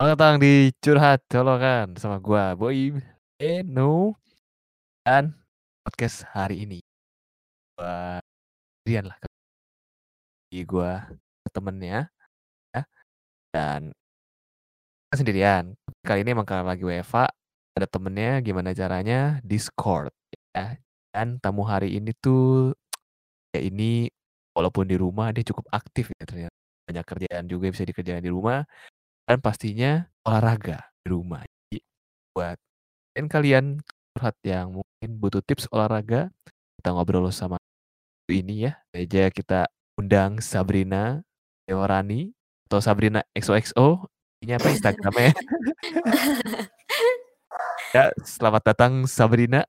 Selamat datang di Curhat Colokan sama gua Boim, Eno, dan podcast hari ini. Gua sendirian lah. Jadi gua temennya ya dan sendirian. Kali ini emang karena lagi WFA ada temennya gimana caranya Discord ya. Dan tamu hari ini tuh ya ini walaupun di rumah dia cukup aktif ya ternyata. Banyak kerjaan juga bisa dikerjain di rumah dan pastinya olahraga di rumah. Jadi buat dan kalian curhat yang mungkin butuh tips olahraga, kita ngobrol sama ini ya. Aja kita undang Sabrina Dewarani atau Sabrina XOXO. Ini apa Instagramnya? ya, selamat datang Sabrina.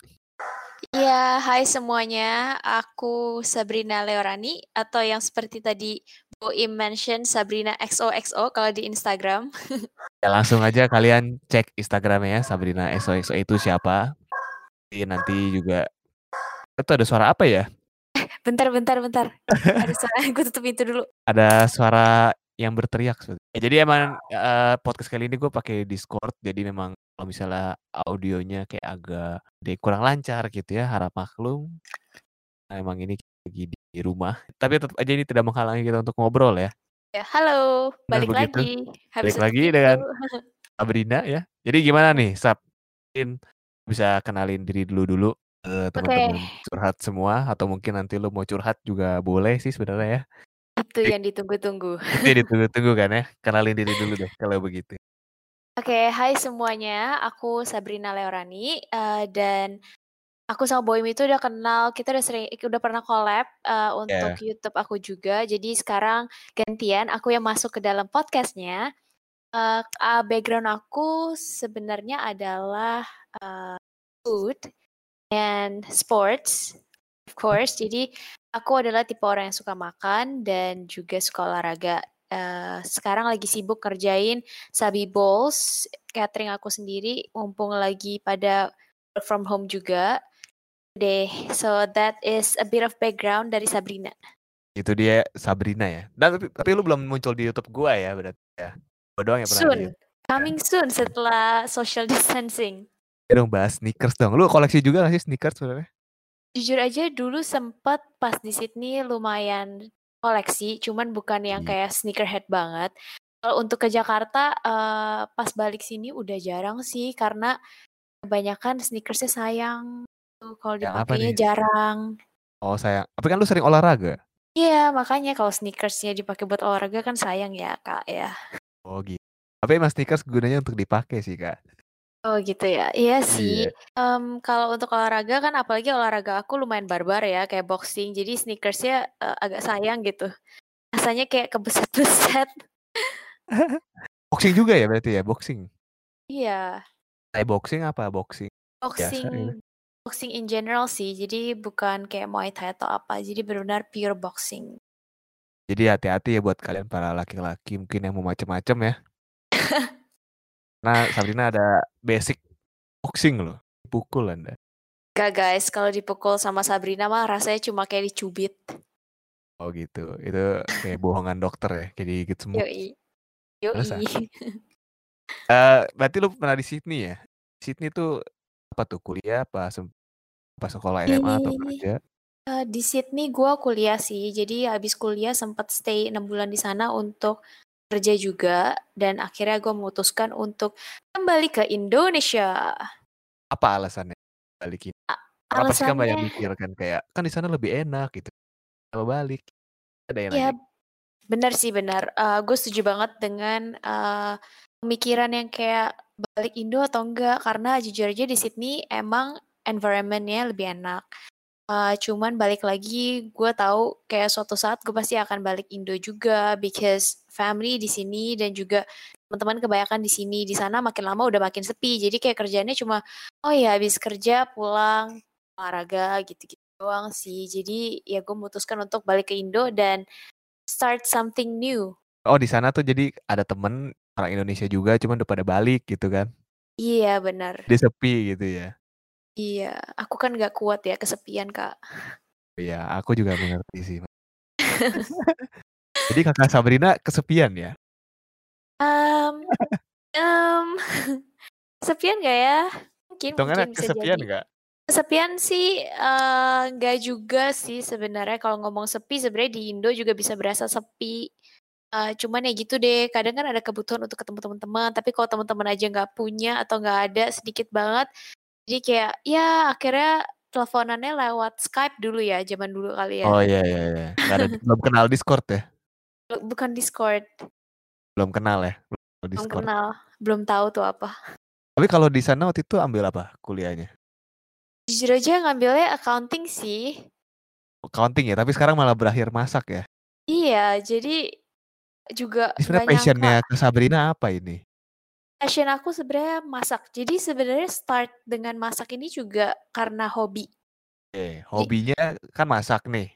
Iya, hai semuanya. Aku Sabrina Leorani atau yang seperti tadi Boim mention Sabrina XOXO kalau di Instagram. ya langsung aja kalian cek Instagramnya ya Sabrina XOXO itu siapa. Jadi nanti juga itu ada suara apa ya? bentar, bentar, bentar. ada suara, gue tutup itu dulu. Ada suara yang berteriak. Ya, jadi emang uh, podcast kali ini gue pakai Discord, jadi memang kalau misalnya audionya kayak agak kurang lancar gitu ya, harap maklum. Nah, emang ini lagi di rumah. Tapi tetap aja ini tidak menghalangi kita untuk ngobrol ya. Ya, halo, balik nah, lagi. Habis balik lagi itu. dengan Sabrina ya. Jadi gimana nih, Sab? Mungkin bisa kenalin diri dulu dulu uh, teman-teman okay. curhat semua atau mungkin nanti lo mau curhat juga boleh sih sebenarnya ya. Itu yang ditunggu-tunggu. Itu yang ditunggu-tunggu kan ya. Kenalin diri dulu deh kalau begitu. Oke, okay, hai semuanya. Aku Sabrina Leorani uh, dan Aku sama Boim itu udah kenal, kita udah sering udah pernah collab uh, untuk yeah. YouTube aku juga. Jadi sekarang gantian aku yang masuk ke dalam podcastnya. Uh, uh, background aku sebenarnya adalah uh, food and sports, of course. Jadi aku adalah tipe orang yang suka makan dan juga suka olahraga. Uh, sekarang lagi sibuk kerjain Sabi Bowls, catering aku sendiri, mumpung lagi pada work from home juga deh. So that is a bit of background dari Sabrina. Itu dia Sabrina ya. Dan tapi, tapi lu belum muncul di YouTube gua ya berarti ya. Gua doang yang pernah Soon. Coming ya. soon setelah social distancing. Ya dong bahas sneakers dong. Lu koleksi juga gak sih sneakers sebenarnya? Jujur aja dulu sempet pas di Sydney lumayan koleksi, cuman bukan yang hmm. kayak sneakerhead banget. Kalau untuk ke Jakarta uh, pas balik sini udah jarang sih karena kebanyakan sneakersnya sayang kalau dipakainya jarang. Oh sayang, tapi kan lu sering olahraga? Iya, makanya kalau sneakersnya dipakai buat olahraga kan sayang ya, Kak, ya. Oh gitu. Tapi emang sneakers gunanya untuk dipakai sih, Kak. Oh gitu ya, iya sih. Iya. Um, kalau untuk olahraga kan apalagi olahraga aku lumayan barbar ya, kayak boxing, jadi sneakersnya uh, agak sayang gitu. Rasanya kayak kebeset-beset. boxing juga ya berarti ya, boxing? Iya. Kayak boxing apa boxing? Boxing Biasa, Boxing in general sih, jadi bukan kayak Muay Thai atau apa, jadi benar-benar pure boxing. Jadi hati-hati ya buat kalian para laki-laki mungkin yang mau macem-macem ya. Nah, Sabrina ada basic boxing loh, pukul Anda. Gak guys, kalau dipukul sama Sabrina mah rasanya cuma kayak dicubit. Oh gitu, itu kayak bohongan dokter ya, kayak digigit semua. Yoi. Yoi. uh, berarti lu pernah di Sydney ya? Sydney tuh apa tuh kuliah apa pas sekolah SMA atau kerja? Uh, di Sydney gue kuliah sih, jadi habis kuliah sempat stay enam bulan di sana untuk kerja juga dan akhirnya gue memutuskan untuk kembali ke Indonesia. Apa alasannya balikin? A Kenapa sih kan banyak mikir kan kayak kan di sana lebih enak gitu. Kalau balik ada yang Ya, benar sih benar. Uh, gue setuju banget dengan uh, pemikiran yang kayak balik Indo atau enggak? Karena jujur aja di Sydney emang environmentnya lebih enak. Uh, cuman balik lagi gue tahu kayak suatu saat gue pasti akan balik Indo juga because family di sini dan juga teman-teman kebanyakan di sini. Di sana makin lama udah makin sepi jadi kayak kerjanya cuma oh ya habis kerja pulang olahraga gitu-gitu doang sih. Jadi ya gue memutuskan untuk balik ke Indo dan start something new. Oh di sana tuh jadi ada temen orang Indonesia juga cuman udah pada balik gitu kan iya benar dia sepi gitu ya iya aku kan gak kuat ya kesepian kak iya aku juga mengerti sih jadi kakak Sabrina kesepian ya um, uh, kesepian nggak ya? Mungkin Hitungannya mungkin kesepian jadi. nggak? Kesepian sih, eee, nggak juga sih sebenarnya kalau ngomong sepi sebenarnya di Indo juga bisa berasa sepi. Eee, cuman ya gitu deh, kadang kan ada kebutuhan untuk ketemu teman-teman, tapi kalau teman-teman aja nggak punya atau nggak ada sedikit banget, jadi kayak ya akhirnya teleponannya lewat Skype dulu ya, zaman dulu kali ya. Oh, iya iya iya. Nggak ada belum kenal Discord ya? Bukan Discord. Belum kenal ya? Belum Belum Discord. kenal, belum tahu tuh apa. Tapi kalau di sana waktu itu ambil apa kuliahnya? Jujur aja ngambilnya accounting sih. Accounting ya, tapi sekarang malah berakhir masak ya? Iya, jadi juga sebenarnya nggak passion-nya nyangka. Kak Sabrina apa ini? Passion aku sebenarnya masak. Jadi sebenarnya start dengan masak ini juga karena hobi. Oke, Jadi hobinya kan masak nih.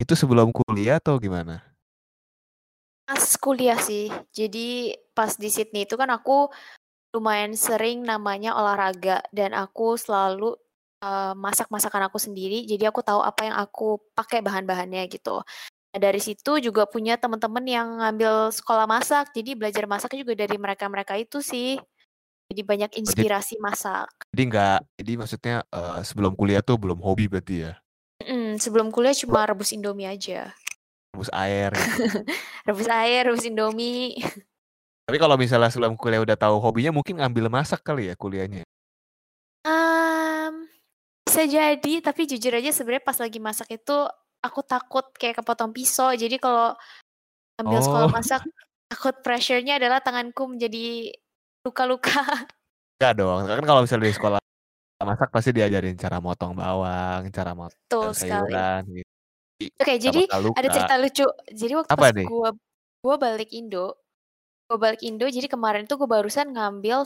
Itu sebelum kuliah atau gimana? Pas kuliah sih. Jadi pas di Sydney itu kan aku lumayan sering namanya olahraga dan aku selalu, eee, masak masakan aku sendiri, jadi aku tahu apa yang aku pakai bahan-bahannya gitu. Nah dari situ juga punya teman-teman yang ngambil sekolah masak, jadi belajar masaknya juga dari mereka-mereka itu sih. Jadi banyak Oh inspirasi masak. jadi nggak jadi maksudnya, eee, sebelum kuliah tuh belum hobi berarti ya? Mhm, sebelum kuliah cuma rebus Indomie aja. Rebus air gitu? Rebus air, rebus Indomie. Tapi kalau misalnya sebelum kuliah udah tahu hobinya mungkin ngambil masak kali ya kuliahnya? Mmm, bisa jadi, tapi jujur aja sebenarnya pas lagi masak itu aku takut kayak kepotong pisau. Jadi kalau ambil sekolah Oh. masak, takut pressure-nya adalah tanganku menjadi luka-luka. Enggak dong, kan kalau misalnya di sekolah masak pasti diajarin cara motong bawang, cara motong sayuran gitu. Oke, nggak jadi bakal ada luka. cerita lucu. Jadi waktu Apa pas nih? gua gua balik Indo gua balik Indo, jadi kemarin tuh gua barusan ngambil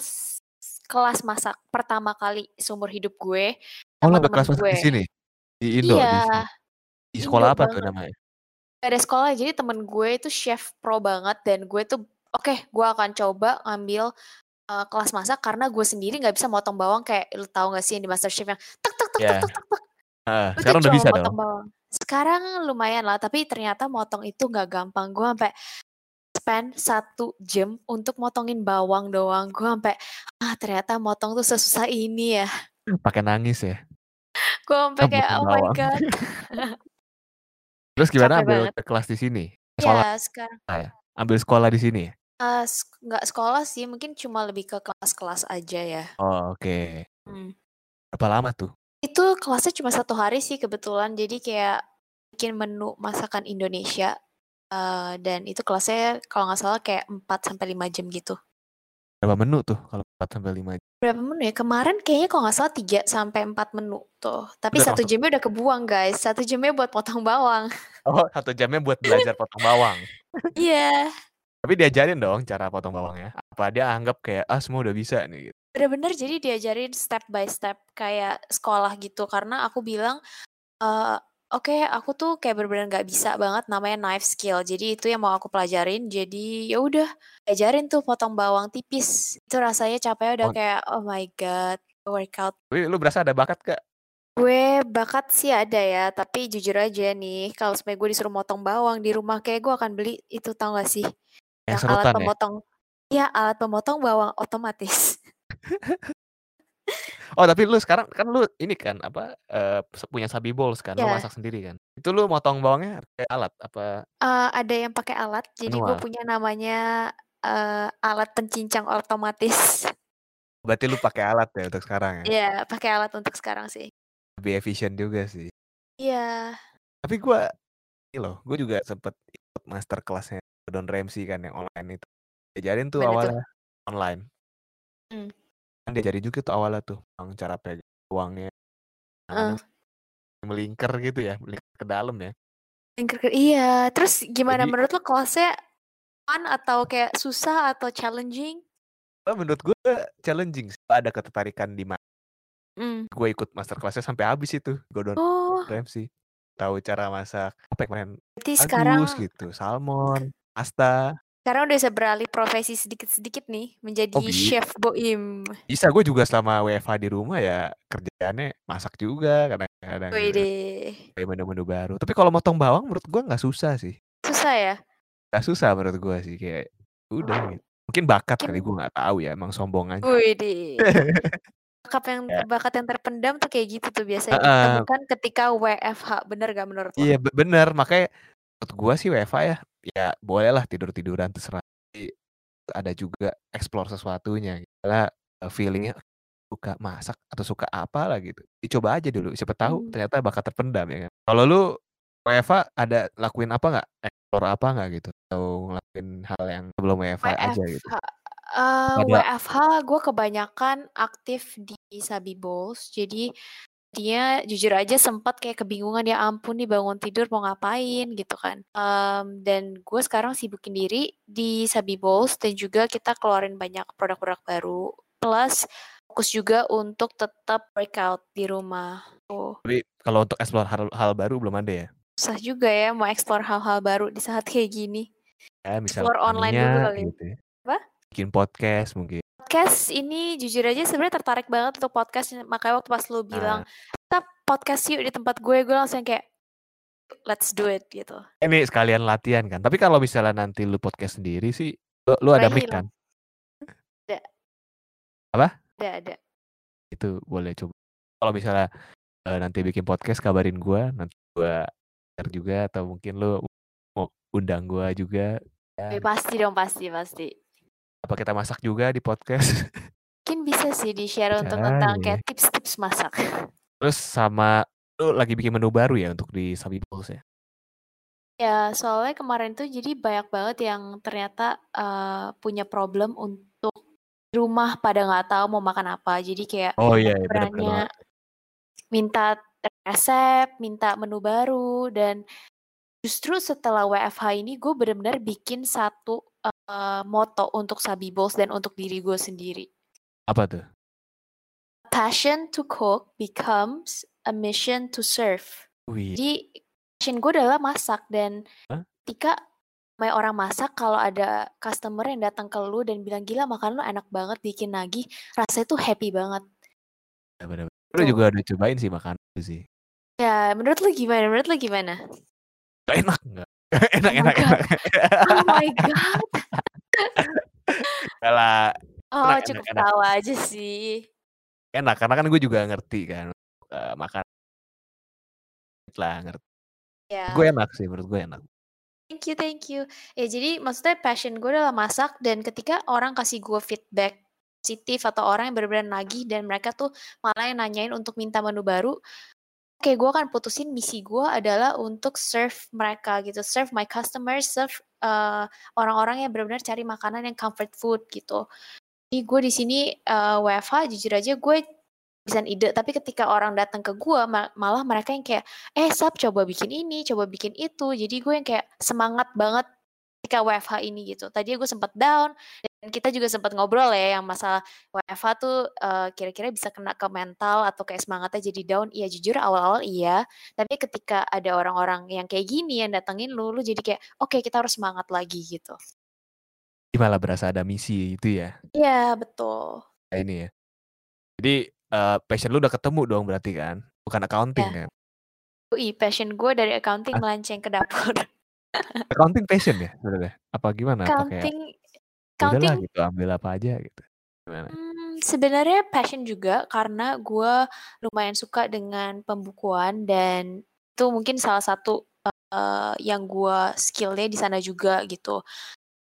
kelas masak pertama kali seumur hidup gue Oh ambil temen kelas masak di gue. sini? Di Indo di Iya, sini? Di Indo sekolah apa tuh namanya? Gak ada sekolah, jadi temen gue itu chef pro banget dan gue tuh, "Oke, gue akan coba ngambil, eee, kelas masak," karena gue sendiri nggak bisa motong bawang kayak lu tahu nggak sih yang di MasterChef yang tek tek tek tek Iya. tek tek tek. Tuh sekarang udah bisa dong? bawang. Sekarang lumayan lah, tapi ternyata motong itu nggak gampang. Gue sampai spend 1 jam untuk motongin bawang doang. Gue sampai, "Ah, ternyata motong tuh sesusah ini ya." Pakai nangis ya? Gue sampai kayak, "Oh my bawang. god." Terus gimana Capek ambil banget. ke kelas di sini? Sekolah Iya, sekarang ya? Ambil sekolah di sini ya? Nggak sekolah sih, mungkin cuma lebih ke kelas-kelas aja ya. Oh, oke. Mmm. Berapa lama tuh? Itu kelasnya cuma 1 hari sih kebetulan, jadi kayak bikin menu masakan Indonesia, eee, dan itu kelasnya kalau nggak salah kayak 4 sampai 5 jam gitu. Berapa menu tuh kalau 4 sampai 5 Berapa menu ya? Kemarin kayaknya kalau nggak salah 3 sampai 4 menu tuh, tapi Udah 1 langsung jamnya udah kebuang guys, 1 jamnya buat potong bawang. Oh, 1 jamnya buat belajar potong bawang? Iya. Tapi diajarin dong cara potong bawangnya? Apa dia anggap kayak, "Ah, semua udah bisa nih," gitu? Bener-bener jadi diajarin step by step kayak sekolah gitu, karena aku bilang, eee, "Oke, aku tuh kayak bener-bener nggak bisa banget namanya knife skill, jadi itu yang mau aku pelajarin." Jadi ya udah, diajarin tuh potong bawang tipis. Itu rasanya capeknya udah Oh. kayak, "Oh my god, workout." Tapi lu berasa ada bakat, Kak? Gue bakat sih ada ya, tapi jujur aja nih, kalau sampai gue disuruh motong bawang di rumah, kayak gue akan beli itu tahu nggak sih, Yang yang alat serutan ya? pemotong iya, alat pemotong bawang otomatis. Oh, tapi lu sekarang kan lu ini kan, apa, se punya Sabi Bowls kan, lu Iya. masak sendiri kan? Itu lu motong bawangnya pakai alat apa Eee, ada yang pakai alat, jadi gue punya namanya, eee, alat pencincang otomatis. Berarti lu pakai alat ya untuk sekarang ya? Iya, pakai alat untuk sekarang sih. Lebih efisien juga sih. Iya. Tapi gua ini loh, gue juga sempet ikut master kelasnya Gordon Ramsay kan yang online itu. Diajarin tuh awalnya online. Mmm. Kan diajarin juga tuh awalnya tuh, yang cara pegang tangannya Heeh. melingkar gitu ya, melingkar ke dalam ya. Lingkar ke iya, terus gimana Jadi menurut lo kelasnya fun atau kayak susah atau challenging? Oh, menurut gue challenging sih, ada ketertarikan di ma Mmm. gue ikut master kelasnya sampai habis itu, Gordon Oh. Ramsay. Tahu cara masak, apa ya kemarin, Berarti sekarang gitu, salmon, pasta. Sekarang udah bisa beralih profesi sedikit-sedikit nih, menjadi Oh, bi chef boim. bisa, gue juga selama WFH di rumah ya kerjaannya masak juga kadang-kadang gitu. Widih. Kayak menu-menu baru. Tapi kalau motong bawang menurut gue nggak susah sih. Susah ya? Nggak susah menurut gue sih, kayak udah gitu. Mungkin bakat kali, Mungkin gue nggak tahu ya, emang sombong aja. Widih. Bakat yang Ya. bakat yang terpendam tuh kayak gitu tuh biasanya Heeh. ditemukan ketika WFH, bener gak menurut lo? Iya, be bener, makanya menurut gua sih WFH ya, ya bolehlah tidur-tiduran terserah, tapi ada juga explore sesuatunya, misalnya, eee, feeling-nya suka masak atau suka apalah gitu, dicoba aja dulu, siapa tahu Mmm. ternyata bakat terpendam ya kan. Kalau lu WFH ada lakuin apa nggak? Explore apa nggak gitu? Atau ngelakuin hal yang sebelum WFH aja gitu? Eee, Ada WFH gue kebanyakan aktif di Sabi Bowls, jadi dia jujur aja sempet kayak kebingungan, ya ampun nih bangun tidur mau ngapain gitu kan. Mmm, dan gue sekarang sibukin diri di Sabi Bowls dan juga kita keluarin banyak produk-produk baru, plus fokus juga untuk tetap workout di rumah, tuh. Tapi kalau untuk explore hal hal baru belum ada ya? Susah juga ya mau explore hal-hal baru di saat kayak gini. Ya misal Explore online dulu kali. gitu ya. Apa? Bikin podcast mungkin. Podcast ini jujur aja sebenarnya tertarik banget untuk podcast, makanya waktu pas lu bilang, Nah. "Kita podcast yuk di tempat gue," gue langsung kayak, "Let's do it," gitu. Ini sekalian latihan kan, tapi kalau misalnya nanti lu podcast sendiri sih, lu lu ada mic kan? Ada. Apa? Ada ada. Itu boleh coba. Kalau misalnya, eee, nanti bikin podcast kabarin gua, nanti gua share juga atau mungkin lu mau undang gua juga, Eh, ya. pasti dong, pasti pasti. Apa kita masak juga di podcast? Mungkin bisa sih di-share untuk Caranya tentang ya. kayak tips-tips masak. Terus sama lu lagi bikin menu baru ya untuk di Sabi Bowls ya? Ya, soalnya kemarin tuh jadi banyak banget yang ternyata, eee, punya problem untuk di rumah pada nggak tahu mau makan apa. Jadi kayak Oh iya iya, bener bener minta resep, minta menu baru, dan justru setelah WFH ini gue bener-bener bikin satu, eee, moto untuk Sabi Bowls dan untuk diri gue sendiri. Apa tuh? Passion to cook becomes a mission to serve. Wih. Jadi passion gue adalah masak dan Hah? ketika namanya orang masak kalau ada customer yang datang ke lu dan bilang, "Gila makan lu enak banget, bikin nagih," rasanya tuh happy banget. Ya bener bener. Lu juga udah cobain sih makan itu sih. Ya, menurut lu gimana menurut lu gimana? Nggak enak nggak? Enak Oh my enak god. enak. Oh my god. Lah, Oh, enak enak cukup enak. tawa aja sih. Enak, karena kan gue juga ngerti kan, eee, makan lah, ngerti. Gue Ya. enak sih, menurut gue enak. Thank you thank you. Ya jadi maksudnya passion gue adalah masak dan ketika orang kasih gue feedback positif atau orang yang bener-bener nagih dan mereka tuh malah yang nanyain untuk minta menu baru, oke gue akan putusin misi gue adalah untuk serve mereka gitu, serve my customers, serve, eee, orang-orang yang bener-bener cari makanan yang comfort food gitu. Jadi gue di sini, eee, WFH jujur aja gue kehabisan ide, tapi ketika orang datang ke gue ma malah mereka yang kayak, "Eh Sab coba bikin ini, coba bikin itu." Jadi gue yang kayak semangat banget ketika WFH ini gitu. Tadinya gue sempet down dan kita juga sempet ngobrol ya yang masalah WFH tuh, eee, kira-kira bisa kena ke mental atau kayak semangatnya jadi down. Iya jujur awal-awal iya, tapi ketika ada orang-orang yang kayak gini yang datengin lu, lu jadi kayak, "Oke kita harus semangat lagi," gitu. Malah berasa ada misi itu ya? Iya betul. Kayak ini ya. Jadi, eee, passion lu udah ketemu dong berarti kan? Bukan accounting Ya. kan? Yoi, passion gue dari accounting Ah. melenceng ke dapur. Accounting passion ya sebenarnya? Apa gimana? Apa kayak, Accounting udahlah accounting gitu ambil apa aja gitu, gimana? Mmm, sebenarnya passion juga karena gue lumayan suka dengan pembukuan dan itu mungkin salah satu, eee, yang gue skill-nya di sana juga gitu.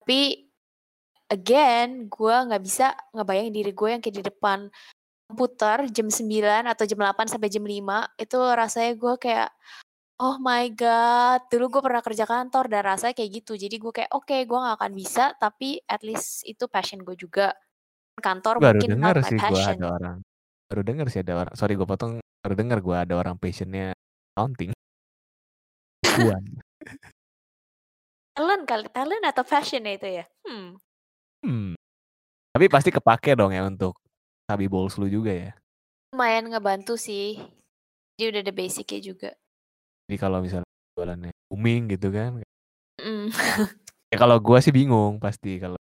Tapi again gue nggak bisa ngebayangin diri gue yang kayak di depan komputer jam 9 atau jam 8 sampai jam 5 itu rasanya gue kayak, oh my god, dulu gue pernah kerja kantor dan rasanya kayak gitu. Jadi gue kayak, oke gue nggak akan bisa tapi at least itu passion gue juga. Kantor Baru mungkin denger sih gue ada orang baru denger sih ada orang sorry gue potong, baru denger gue ada orang passion-nya accounting. Buan. Talent kali, talent atau passion ya itu ya? Hmm. Hmm. Tapi pasti kepake dong ya untuk Sabi Bowls lu juga ya? Lumayan ngebantu sih. Jadi udah ada basic-nya juga. Jadi kalau misalnya jualannya booming gitu kan Mhm. ya kalau gue sih bingung pasti kalau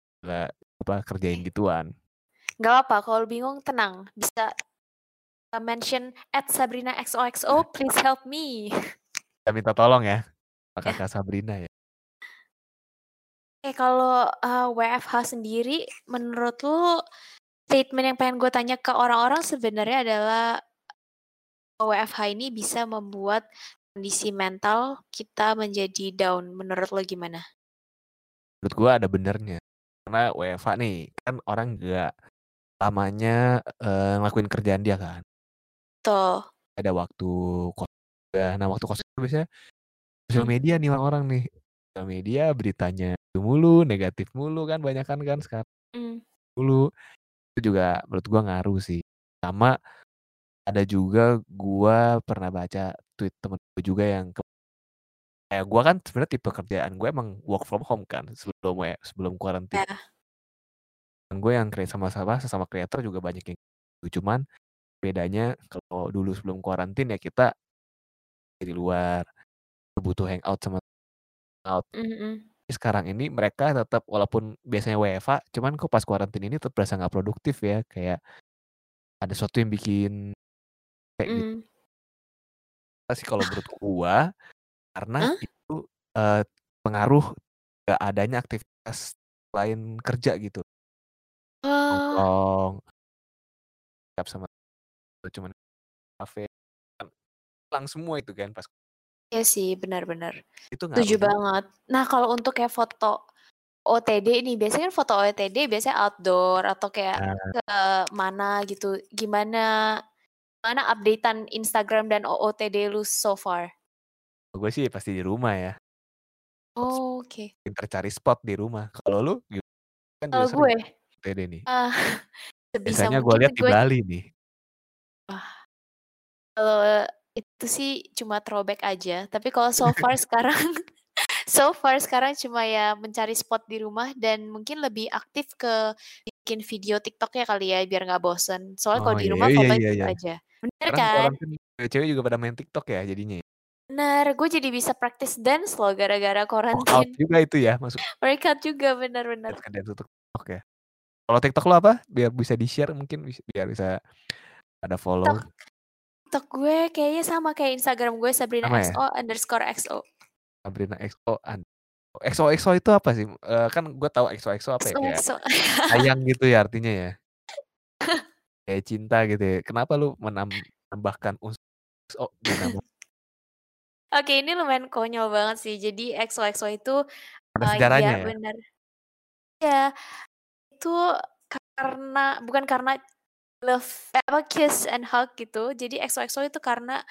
apa, kerjain gituan. Nggak apa-apa kalau bingung tenang, bisa, mention @sabrinaxoxo please help me. Kita minta tolong ya, Ya. Kakak Sabrina ya. Eh, kalau, uh, WFH sendiri menurut lu statement yang pengen gue tanya ke orang-orang sebenarnya adalah WFH ini bisa membuat kondisi mental kita menjadi down, menurut lo gimana? Menurut gue ada benernya, karena WFH nih, kan orang nggak selamanya, uh, ngelakuin kerjaan dia kan. Betul. Ada waktu kosong nah waktu kosong biasanya sosial media nih orang-orang nih, sosial media beritanya itu mulu, negatif mulu kan banyakan kan sekarang. Mmm. Dulu, itu juga menurut gua ngaruh sih. Sama, ada juga gua pernah baca tweet temen gue juga yang ke kayak gua kan sebenarnya tipe kerjaan gue emang work from home kan sebelum sebelum kuarantin. Ya. Dan gue yang create sama-sama sesama kreator juga banyak yang gitu, cuman bedanya kalau dulu sebelum kuarantin ya kita di luar, butuh hangout sama out. Mmm, mhm. Sekarang ini mereka tetap walaupun biasanya WFH, cuman kok pas kuarantin ini tetap berasa nggak produktif ya, kayak ada sesuatu yang bikin kayak gitu. Sih kalau menurut gua, karena Hah? itu, eee, pengaruh nggak adanya aktivitas lain kerja gitu. Oh. Nongkrong. sama cuman kafe, kan ilang semua itu kan pas Iya sih, benar benar. Itu Setuju juga. banget. Nah, kalau untuk kayak foto OTD nih, biasanya kan foto OTD biasanya outdoor atau kayak Nah. ke mana gitu, gimana gimana update-an Instagram dan OOTD lu so far? Gue sih pasti di rumah ya. Oke. Pinter cari spot di rumah. Kalau lu gimana? Kan Kalau gue, OTD nih. ah, sebisa Biasanya mungkin lihat di gue Bali nih. Wah. Kalau itu sih cuma throwback aja, tapi kalau so far sekarang so far sekarang cuma ya mencari spot di rumah dan mungkin lebih aktif ke bikin video TikTok-nya kali ya biar nggak bosen. Soalnya Oh, kalau di iya rumah iya iya iya. aja. Bener Sekarang kan? orang kan cewek-cewek juga pada main TikTok ya jadinya ya? Bener, gue jadi bisa practice dance loh gara-gara Workout quarantine. juga itu ya masuk Workout juga, bener bener. Dance untuk TikTok ya. Kalau TikTok lu apa? Biar bisa di-share mungkin biar bisa TikTok follow. TikTok gue kayaknya sama kayak Instagram gue Sama ya? sabrina_xo_xo. Sabrina XO an XOXO itu apa sih? Eee, kan gue tahu XOXO apa ya, kayak XOXO. sayang gitu ya artinya ya? Kayak cinta gitu ya. Kenapa lu menam menambahkan unsur nama Oke, ini lumayan konyol banget sih. Jadi XOXO itu, Ada eee, sejarahnya iya ya? bener. Iya, itu karena bukan karena love eh, apa, kiss and hug gitu. Jadi XOXO itu karena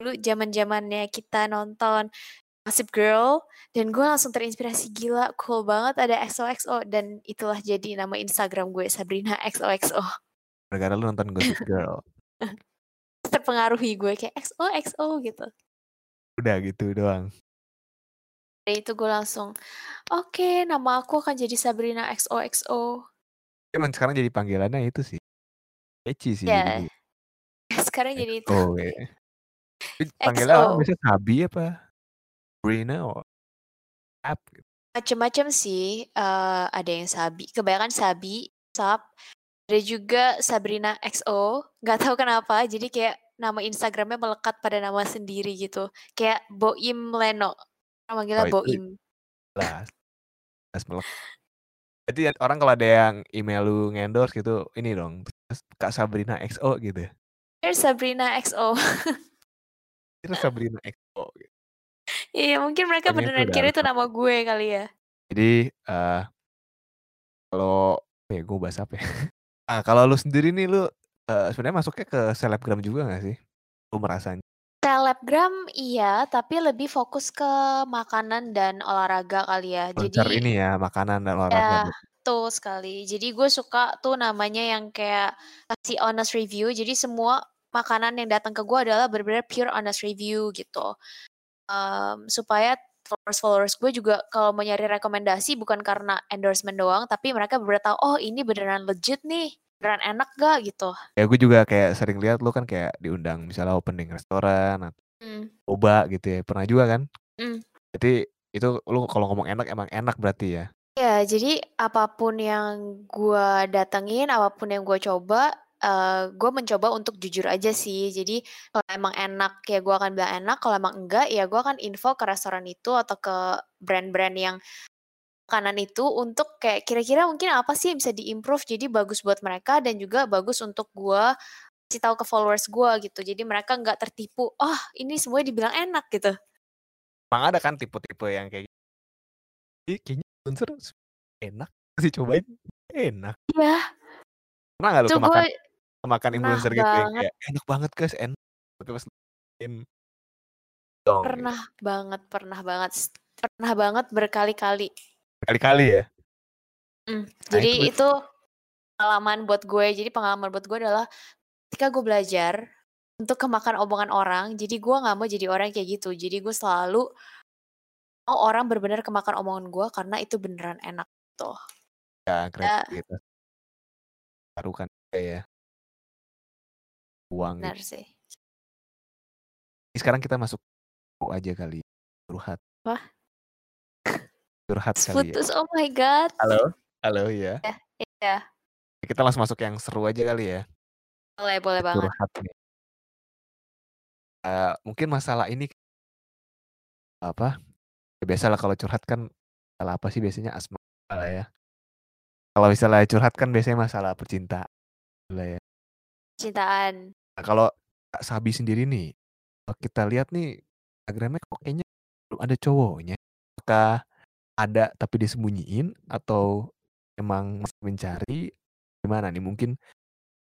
dulu zaman-zamannya kita nonton Gossip Girl dan gue langsung terinspirasi, "Gila cool banget ada XOXO," dan itulah jadi nama Instagram gue, Sabrina XOXO. Gara-gara lu nonton Gossip Girl? Terpengaruhi gue kayak, "XOXO," gitu. Udah gitu doang? Dari itu gue langsung, "Oke, nama aku akan jadi Sabrina XOXO." Emang sekarang jadi panggilannya itu sih. Keci sih Iya. jadinya. Sekarang jadi itu. XO kayaknya. Tapi panggilannya orang XO. biasanya Sabi apa? Brina or gitu. Macem-macem sih, eee, ada yang Sabi, kebanyakan Sabi, Sab, ada juga Sabrina XO, nggak tahu kenapa jadi kayak nama Instagram-nya melekat pada nama sendiri gitu. Kayak Boim Leno, orang Oh Boim. jelas. Jelas melek Berarti orang kalau ada yang email lu nge-endorse gitu, ini dong, Kak Sabrina XO gitu? Here's Sabrina XO. Here's Sabrina XO gitu. Iya, mungkin mereka beneran kira itu nama gue kali ya. Jadi, eee kalau ya gue bahas apa ya? Ah, kalau lu sendiri nih lu, eee, sebenarnya masuknya ke selebgram juga nggak sih? Lu merasanya? Selebgram iya, tapi lebih fokus ke makanan dan olahraga kali ya. Konser Jadi ini ya, makanan dan olahraga Ya, betul sekali. Jadi gue suka tuh namanya yang kayak kasih honest review, jadi semua makanan yang datang ke gue adalah bener-bener pure honest review gitu. Mmm, supaya followers-followers gue juga kalau mau nyari rekomendasi bukan karena endorsement doang, tapi mereka bener-bener tahu, "Oh ini beneran legit nih, beneran enak gak?" Gitu. Ya gue juga kayak sering lihat lu kan kayak diundang misalnya opening restoran atau Mmm. boba gitu ya, pernah juga kan? Mmm. Berarti itu lu kalau ngomong enak emang enak berarti ya? Ya, jadi apa pun yang gue datengin, apa pun yang gue coba, eee, gue mencoba untuk jujur aja sih. Jadi kalau emang enak ya gue akan bilang enak, kalau emang enggak ya gue akan info ke restoran itu atau ke brand-brand yang makanan itu untuk kayak kira-kira mungkin apa sih yang bisa diimprove jadi bagus buat mereka dan juga bagus untuk gua kasih tahu ke followers gua gitu. Jadi mereka nggak tertipu, "Oh, ini semuanya dibilang enak," gitu. Emang ada kan tipe-tipe yang kayak Ih, kayaknya influencer enak, kasih cobain, enak. Iya. Pernah nggak lu kemakan gue kemakan pernah influencer gitu yang banget. kayak, "Enak banget guys, enak." Tapi pas dong gitu. Pernah banget pernah banget pernah banget berkali-kali. Berkali-kali ya? Mmm, Nah jadi itu itu pengalaman buat gue. Jadi pengalaman buat gue adalah ketika gue belajar untuk kemakan omongan orang, jadi gue nggak mau jadi orang kayak gitu. Jadi gue selalu mau orang bener-bener kemakan omongan gue karena itu beneran enak, gitu. Ya, Ya. kreativitas. Baru kan ya. Uang Bener gitu. sih. Sekarang kita masuk aja kali, curhat. Wah. Curhat Putus kali ya. putus, oh my god. Halo? Halo, iya. Iya iya. Kita langsung masuk yang seru aja kali ya. Boleh boleh banget. Curhat nih. Eee, mungkin masalah ini apa, ya biasalah kalau curhat kan masalah apa sih biasanya asmara ya. Kalau misalnya curhat kan biasanya masalah percintaan lah ya. Cintaan. Nah kalau Kak Sabi sendiri nih, kalau kita lihat nih Instagram-nya kok kayaknya belum ada cowoknya. Apakah ada tapi disembunyiin atau emang masih mencari, gimana nih? Mungkin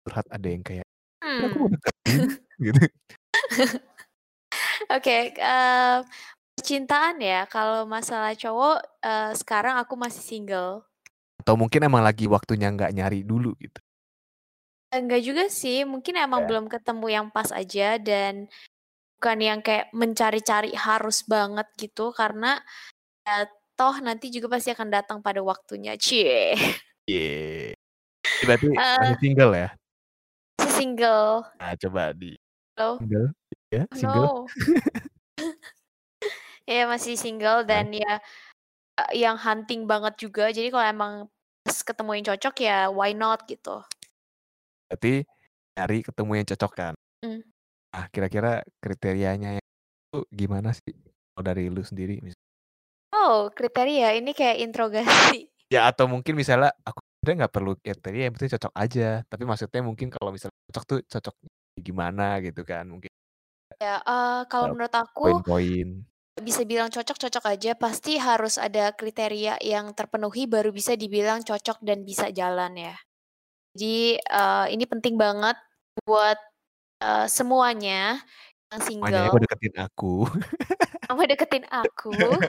curhat ada yang kayak, "Kan aku mau Hmm. deketin," gitu. Oke, eee, percintaan ya, kalau masalah cowok, eee, sekarang aku masih single. Atau mungkin emang lagi waktunya nggak nyari dulu gitu? Enggak juga sih, mungkin emang Ya. belum ketemu yang pas aja dan bukan yang kayak mencari-cari harus banget gitu, karena ya toh nanti juga pasti akan datang pada waktunya, cie. Ye. Berarti masih Heeh. single ya? Masih single. Nah coba di Halo? single, ya single? no. Iya masih single dan ya, eee, yang hunting banget juga. Jadi kalau emang pas ketemu yang cocok ya why not gitu. Berarti nyari ketemu yang cocok kan? Mmm. Nah kira-kira kriterianya itu gimana sih kalau dari lu sendiri mis Oh kriteria, ini kayak interogasi. Ya atau mungkin misalnya aku sebenarnya nggak perlu kriteria, yang penting cocok aja. Tapi maksudnya mungkin kalau misalnya cocok tuh cocok gimana gitu kan mungkin. Ya, eee, kalau menurut aku poin-poin. bisa bilang cocok-cocok aja, pasti harus ada kriteria yang terpenuhi baru bisa dibilang cocok dan bisa jalan ya. Jadi, eee, ini penting banget buat, eee, semuanya yang Semuanya kok single deketin aku. Mau deketin aku?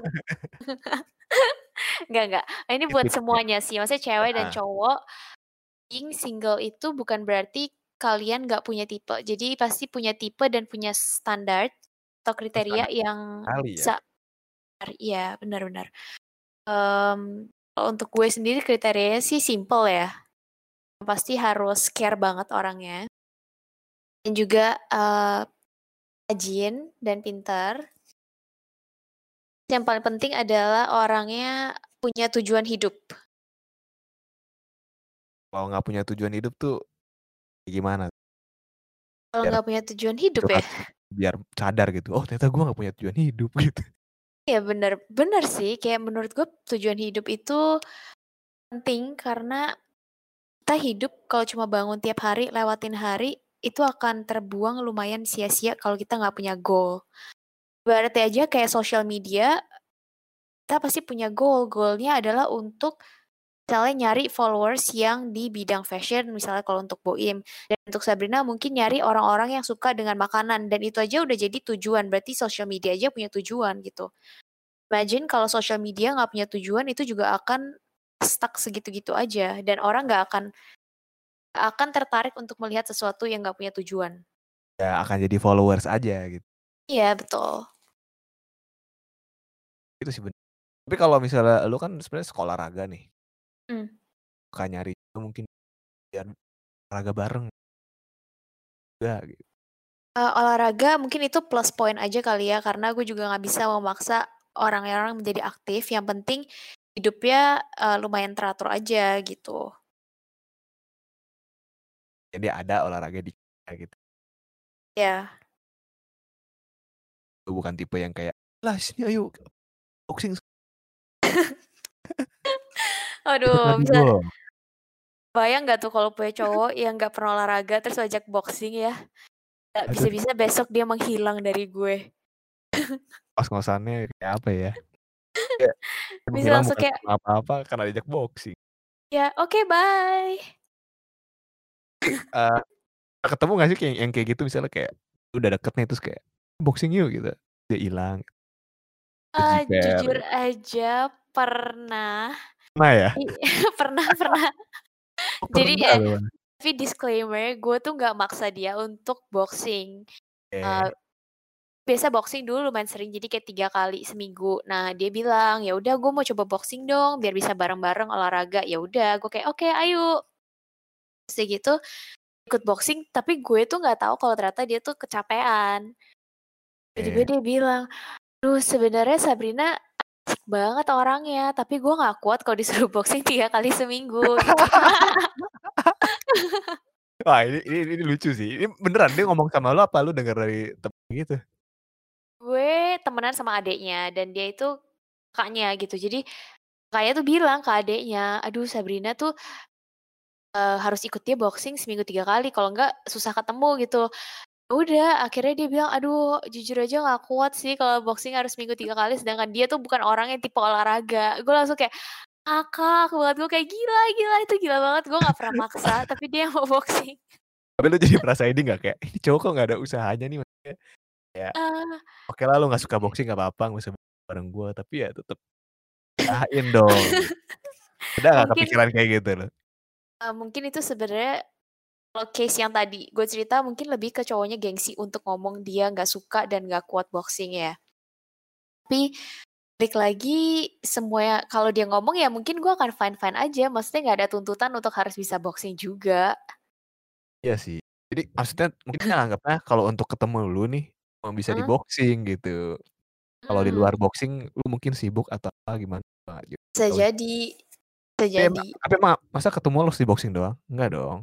Enggak enggak, ini Ini buat semuanya sih, maksudnya cewek dan cowok, being single itu bukan berarti kalian nggak punya tipe. Jadi pasti punya tipe dan punya standar atau kriteria standar yang ya? iya, benar benar. Mmm, kalau untuk gue sendiri kriterianya sih simpel ya. Pasti harus care banget orangnya. Dan juga, eee, rajin dan pintar. Yang paling penting adalah orangnya punya tujuan hidup. Kalau nggak punya tujuan hidup tuh gimana? Kalau nggak punya tujuan hidup ya? biar sadar gitu, "Oh ternyata gue nggak punya tujuan hidup," gitu. Iya bener bener sih, kayak menurut gue tujuan hidup itu penting karena kita hidup kalau cuma bangun tiap hari, lewatin hari, itu akan terbuang lumayan sia-sia kalau kita nggak punya goal. Ibaratnya aja kayak sosial media, kita pasti punya goal, goal-nya adalah untuk misalnya nyari followers yang di bidang fashion, misalnya kalau untuk Boim. Dan untuk Sabrina mungkin nyari orang-orang yang suka dengan makanan dan itu aja udah jadi tujuan, berarti sosial media aja punya tujuan gitu. Imagine kalau sosial media nggak punya tujuan, itu juga akan stuck segitu-gitu aja dan orang nggak akan akan tertarik untuk melihat sesuatu yang nggak punya tujuan. Ya akan jadi followers aja gitu. Iya betul. Itu sih ben tapi kalau misalnya lu kan sebenarnya suka olahraga nih. Mmm. Suka nyari itu mungkin biar olahraga bareng. Ya gitu. Eee, olahraga mungkin itu plus point aja kali ya, karena gue juga nggak bisa memaksa orang-orang menjadi aktif, yang penting hidupnya, eee, lumayan teratur aja gitu. Jadi ada olahraga di gitu. Iya. Lu bukan tipe yang kayak, "Lah sini ayo boxing." Aduh, bisa bayang nggak tuh kalau punya cowok yang nggak pernah olahraga terus ajak boxing ya, bisa-bisa besok dia menghilang dari gue. Kos-kosannya kayak apa ya, Bisa langsung kayak apa-apa, karena diajak boxing. Ya, oke bye. Tapi, eee, pernah ketemu nggak sih kayak yang kayak gitu misalnya kayak, udah deket nih terus kayak, "Boxing yuk," gitu, dia ilang. Eee, Kejiper jujur aja pernah, Pernah ya? pernah pernah. Oh Jadi, eh, loh. tapi disclaimer gue tuh nggak maksa dia untuk boxing, eee, Oke. Biasa boxing dulu lumayan sering jadi kayak 3 kali seminggu. Nah dia bilang, "Ya udah gue mau coba boxing dong biar bisa bareng-bareng olahraga." Ya udah gue kayak, "Oke ayo." Terus gitu, ikut boxing tapi gue tuh nggak tahu kalau ternyata dia tuh kecapean. Tiba-tiba dia bilang, "Duh sebenarnya Sabrina asik banget orangnya, tapi gue nggak kuat kalau disuruh boxing 3 kali seminggu," gitu. Wah ini ini ini lucu sih, ini beneran dia ngomong sama lu apa lu denger dari temen gitu? Temenan sama adeknya dan dia itu kakaknya gitu. Jadi kakaknya tuh bilang ke adeknya, "Aduh Sabrina tuh" eee, "harus ikut dia boxing seminggu 3 kali kalau enggak susah ketemu," gitu. Ya udah akhirnya dia bilang, "Aduh jujur aja nggak kuat sih kalau boxing harus seminggu 3 kali," sedangkan dia tuh bukan orang yang tipe olahraga. Gue langsung kayak, "Ngakak banget," gue kayak, "Gila gila itu gila banget." Gue nggak pernah maksa tapi dia mau boxing. Tapi lu jadi merasa ini nggak kayak, "Ini cowok nggak ada usahanya nih," maksudnya kayak, Eee okelah lu nggak suka boxing nggak apa-apa, nggak usah bareng gua, tapi ya tetep usahain dong nggak Mungkin kepikiran kayak gitu lu? eee, mungkin itu sebenarnya kalau case yang tadi gue cerita mungkin lebih ke cowoknya gengsi untuk ngomong dia nggak suka dan nggak kuat boxing ya. Tapi balik lagi semua kalau dia ngomong ya mungkin gue akan fine-fine aja, maksudnya nggak ada tuntutan untuk harus bisa boxing juga. Iya sih, jadi maksudnya mungkin dia nganggapnya kalau untuk ketemu lu nih, cuma bisa di boxing gitu. Kalau di luar Mmm. boxing lu mungkin sibuk atau apa gimana gitu. Bisa jadi bisa jadi. tapi ma masa ketemu lu di boxing doang? Enggak dong?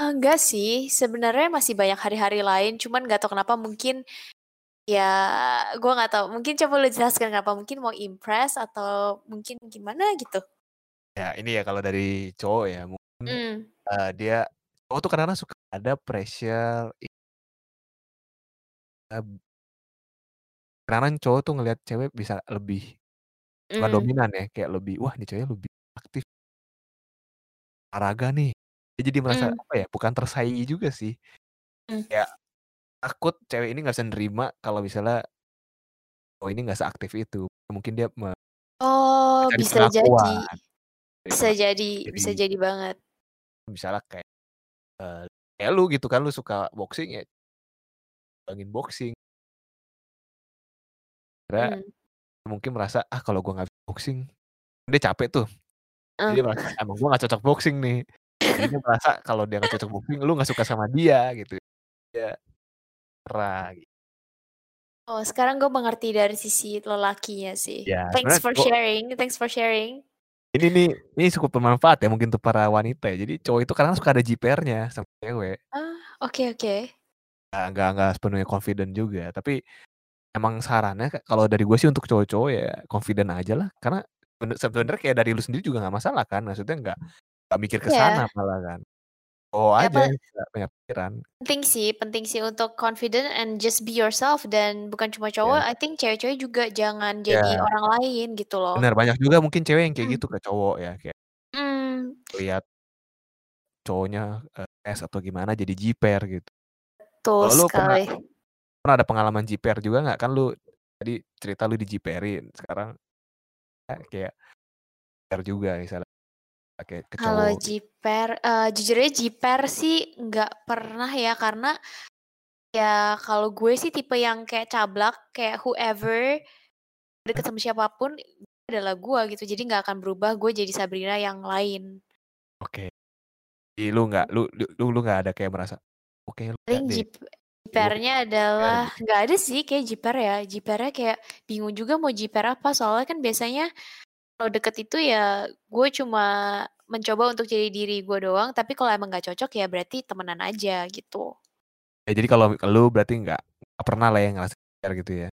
Enggak sih, sebenarnya masih banyak hari-hari lain cuman nggak tahu kenapa mungkin, ya gue nggak tahu mungkin coba lu jelaskan kenapa, mungkin mau impress atau mungkin gimana gitu? Ya ini ya kalau dari cowok ya mungkin, Mmm. eee, dia cowok tuh kadang-kadang suka ada pressure Kadang-kadang cowok tuh ngelihat cewek bisa lebih bukan Mmm. dominan ya, kayak lebih, "Wah ini ceweknya lebih aktif" "olahraga nih." Dia jadi merasa Mmm. apa ya, bukan tersaingi juga sih. Mmm. Kayak takut cewek ini nggak bisa nerima kalau misalnya cowok ini nggak seaktif itu. Mungkin dia me Oh mencari bisa jadi, pengakuan, cari bisa pengakuan jadi bisa jadi banget. Misalnya kayak, eee, kayak lu gitu kan, lu suka boxing ya ngembangin boxing. Kira Mmm. mungkin merasa, "Ah kalau gua nggak boxing" dia capek tuh. Jadi dia merasa, "Emang gua nggak cocok boxing nih." Jadi dia merasa kalau dia nggak cocok boxing, lu nggak suka sama dia gitu. Dia marah gi Oh sekarang gue mengerti dari sisi lelakinya sih. Ya Thanks sebenarnya for cowok sharing thanks for sharing. Ini nih, ini cukup bermanfaat ya mungkin untuk para wanita ya. Jadi cowok itu kadang suka ada jipernya sama cewek. Ah, oke oke. Nggak nggak nggak sepenuhnya confident juga, tapi emang sarannya ka kalau dari gue sih untuk cowok-cowok ya confident ajalah, karena bene sebenarnya kayak dari lu sendiri juga nggak masalah kan, maksudnya nggak nggak mikir ke sana Iya. malah kan. Bawa Ya aja nggak banyak pikiran. penting sih penting sih untuk confident and just be yourself dan bukan cuma cowok, Iya. I think cewek-cewek juga jangan jadi Iya. orang lain gitu loh. Bener, banyak juga mungkin cewek yang kayak Mmm. gitu ke cowok ya, kayak Mmm. lihat cowoknya, eee, es atau gimana jadi jiper gitu. Betul lu pernah sekali. Pernah ada pengalaman jiper juga nggak? Kan lu tadi cerita lu dijiperin, sekarang a kayak jiper juga misalnya pakai ke Kalau cowok gitu. jiper, eee, jujur aja jiper sih nggak pernah ya, karena ya kalau gue sih tipe yang kayak cablak, kayak whoever deket sama siapa pun adalah gue gitu, jadi nggak akan berubah gue jadi Sabrina yang lain. Oke. Jadi lu nggak lu lu lu nggak ada kayak merasa, "Oh kayaknya lega Paling jip jipernya jiper," adalah nggak ada sih kayak jiper ya, jipernya kayak bingung juga mau jiper apa, soalnya kan biasanya kalau deket itu ya gue cuma mencoba untuk jadi diri gue doang, tapi kalau emang nggak cocok ya berarti temenan aja gitu. Ya jadi kalau lu berarti nggak pernah lah ya ngerasa jiper gitu ya?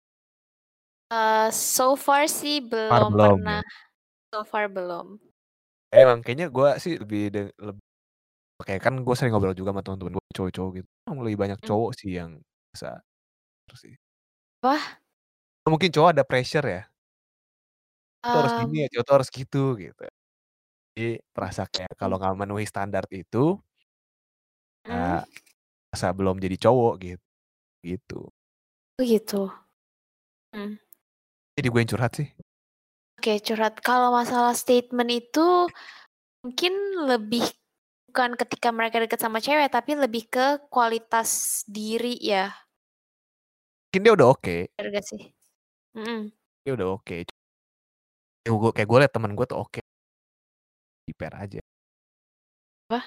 Eee, so far sih Far belum belum pernah, ya? so far belum. Emang kayaknya gue sih lebih de lebih kayak kan gue sering ngobrol juga sama temen-temen gue cowok-cowok gitu, emang lebih banyak Mmm. cowok sih yang bisa terus sih. Wah. Mungkin cowok ada pressure ya. Cowok tuh harus gini Mmm. ya, cowok tuh harus gitu, gitu. Jadi merasa kayak kalau Mmm. nggak memenuhi standar itu Mmm. ya, merasa belum jadi cowok git gitu. Oh gitu. Mmm. Jadi gue yang curhat sih. Oke curhat, kalau masalah statement itu, mungkin lebih bukan ketika mereka deket sama cewek, tapi lebih ke kualitas diri ya. Mungkin dia udah oke. Bener gak sih? Mhm. Dia udah oke. Yang gue kayak gue liat temen gue tuh oke. JPR aja. Apa?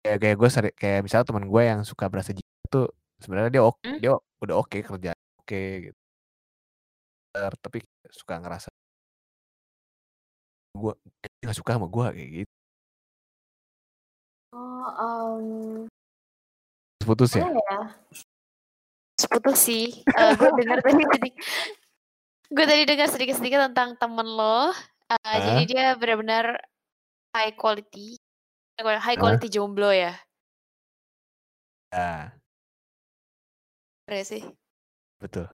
Kayak kayak gue seri kayak misalnya temen gue yang suka berasa JPR tuh, sebenarnya dia ok Mmm. dia udah oke kerjaan oke gitu. Er tapi suka ngerasa dia nggak suka sama gue kayak gitu. Oh, mmm. Putus Mana ya? ya? Habis putus sih, eee, gue denger tadi sedik gue tadi denger sedikit-sedikit tentang temen lo, eee, jadi Heeh. dia benar-benar high quality, high Heeh. quality jomblo ya? Ya. Bener gak sih? Betul.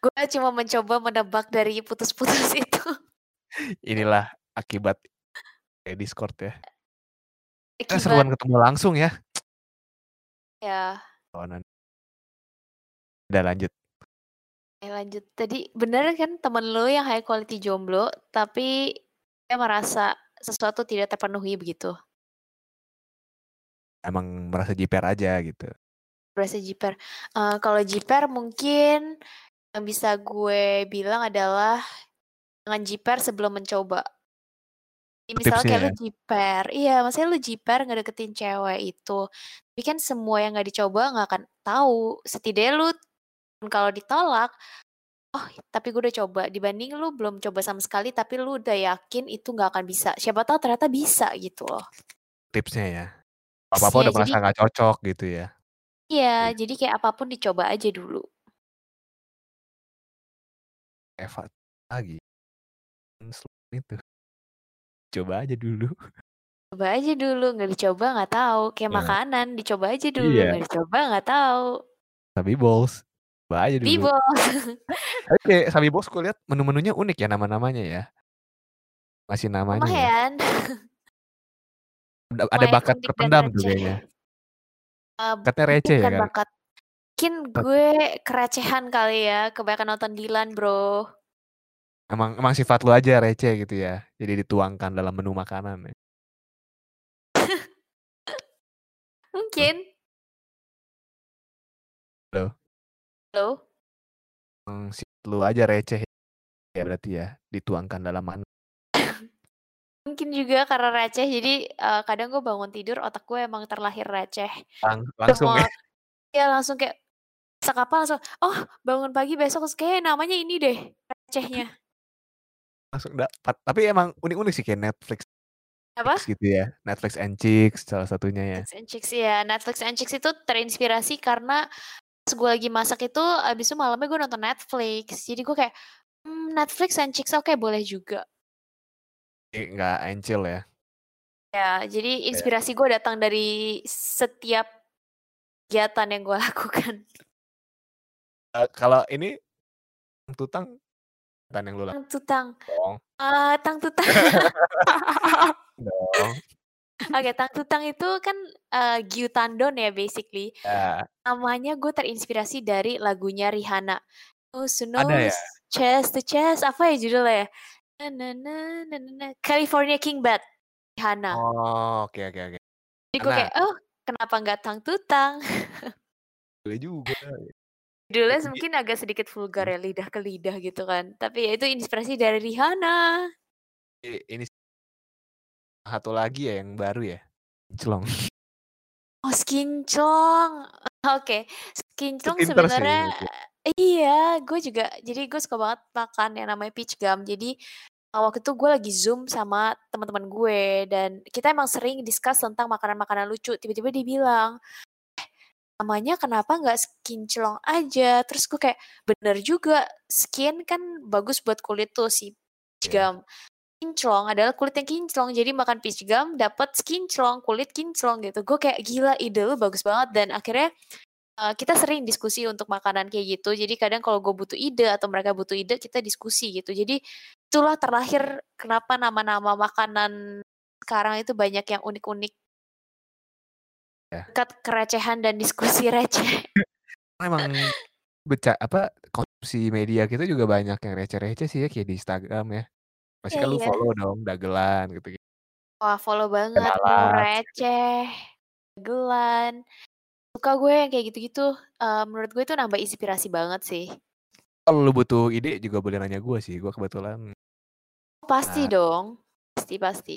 Gue cuma mencoba menebak dari putus-putus itu. Inilah akibat Discord ya. Eh, Akibat seruan ketemu langsung ya. Ya. Kawanan. Udah lanjut. Oke lanjut, tadi bener kan temen lo yang high quality jomblo, tapi dia merasa sesuatu tidak terpenuhi begitu? Emang merasa JPR aja gitu. Merasa jiper, eee, kalau jiper mungkin yang bisa gue bilang adalah jangan jiper sebelum mencoba. Itu Misalnya tipsnya kayak lu ya? jiper iya, maksudnya lu jiper ngedeketin cewek itu, tapi kan semua yang nggak dicoba nggak akan tahu, setidaknya lu kalau ditolak, "Oh, tapi gue udah coba," dibanding lu belum coba sama sekali tapi lu udah yakin itu nggak akan bisa, siapa tahu ternyata bisa gitu loh. Tipsnya ya? Apa-apa Tipsnya, udah jadi merasa nggak cocok gitu ya? Iya, Iya. jadi kayak apa pun dicoba aja dulu. Eva lagi. itu. Coba aja dulu. Coba aja dulu, nggak dicoba nggak tahu, kayak Nah. makanan dicoba aja dulu, Iya. nggak dicoba nggak tahu. Sabibols, coba aja dulu. Sabibols. Tapi kayak Sabibols gue liat menu-menunya unik ya nama-namanya ya. Ngasih namanya ya. Lumayan. Ada ada bakat terpendam tuh kayaknya. Bakatnya mungkin receh ya kali? bakat, mungkin gue kerecehan kali ya, kebanyakan nonton Dilan, Bro. Emang emang sifat lu aja receh gitu ya, jadi dituangkan dalam menu makanan ya? Mungkin. Halo? Halo? Emang sifat lu aja receh ya berarti ya, dituangkan dalam man Mungkin juga karena receh jadi, eee, kadang gue bangun tidur otak gue emang terlahir receh. Lang langsung ya? Iya langsung kayak, masak apa langsung, "Oh bangun pagi besok kayaknya namanya ini deh, recehnya." Langsung dapat, tapi emang unik-unik sih kayak Netflix Apa? Gitu ya, Netflix and Chicks salah satunya ya. Netflix and Chicks iya, Netflix and Chicks itu terinspirasi karena pas gue lagi masak itu, habis itu malamnya gue nonton Netflix, jadi gue kayak, mmm, Netflix and Chicks oke boleh juga. Nggak encil ya? Ya, jadi Kayak inspirasi gue datang dari setiap kegiatan yang gue lakukan. Eee, kalau ini Tutang bukan yang lu Tang Tutang, dong? eee, Tang Tutang. Dong. Oke, Tang Tutang itu kan, eee, Gyu Tandon ya basically, Ya. namanya gue terinspirasi dari lagunya Rihanna, to Ada ya? Chest to Chest, apa ya judulnya ya? California King Bed, Rihanna. Oh, oke oke oke. Jadi gue Karena kayak, "Oh kenapa nggak Tang Tutang?" Boleh juga. Judulnya mungkin agak sedikit vulgar mmm. ya, lidah ke lidah gitu kan, tapi ya itu inspirasi dari Rihanna. Ini satu lagi ya yang baru ya, Kinclong. Oh Skinclong, oke, Itu Skinclong sebenarnya iya, gue juga jadi gue suka banget makan yang namanya peach gum, jadi, eee, waktu itu gue lagi Zoom sama teman-teman gue dan kita emang sering discuss tentang makanan-makanan lucu, tiba-tiba dia bilang, "Eh, namanya kenapa nggak Skinclong aja?" Terus gue kayak, bener juga, skin kan bagus buat kulit tuh si peach Iya. gum, kinclong adalah kulit yang kinclong. Jadi makan peach gum dapat kinclong, kulit kinclong gitu. Gue kayak gila ide lu bagus banget dan akhirnya uh, kita sering diskusi untuk makanan kayak gitu. Jadi kadang kalau gue butuh ide atau mereka butuh ide kita diskusi gitu. Jadi itulah terlahir kenapa nama-nama makanan sekarang itu banyak yang unik-unik. Ya. Dekat kerecehan dan diskusi receh. Emang beca apa konsumsi media kita juga banyak yang receh-receh sih ya kayak di Instagram ya. Pasti Iya kan lu iya. follow dong dagelan gitu. Wah, follow banget, Dalat. receh, dagelan. Suka gue yang kayak gitu-gitu, eee, menurut gue itu nambah inspirasi banget sih. Kalau lu butuh ide juga boleh nanya gue sih, gue kebetulan Pasti Nah. dong, pasti pasti.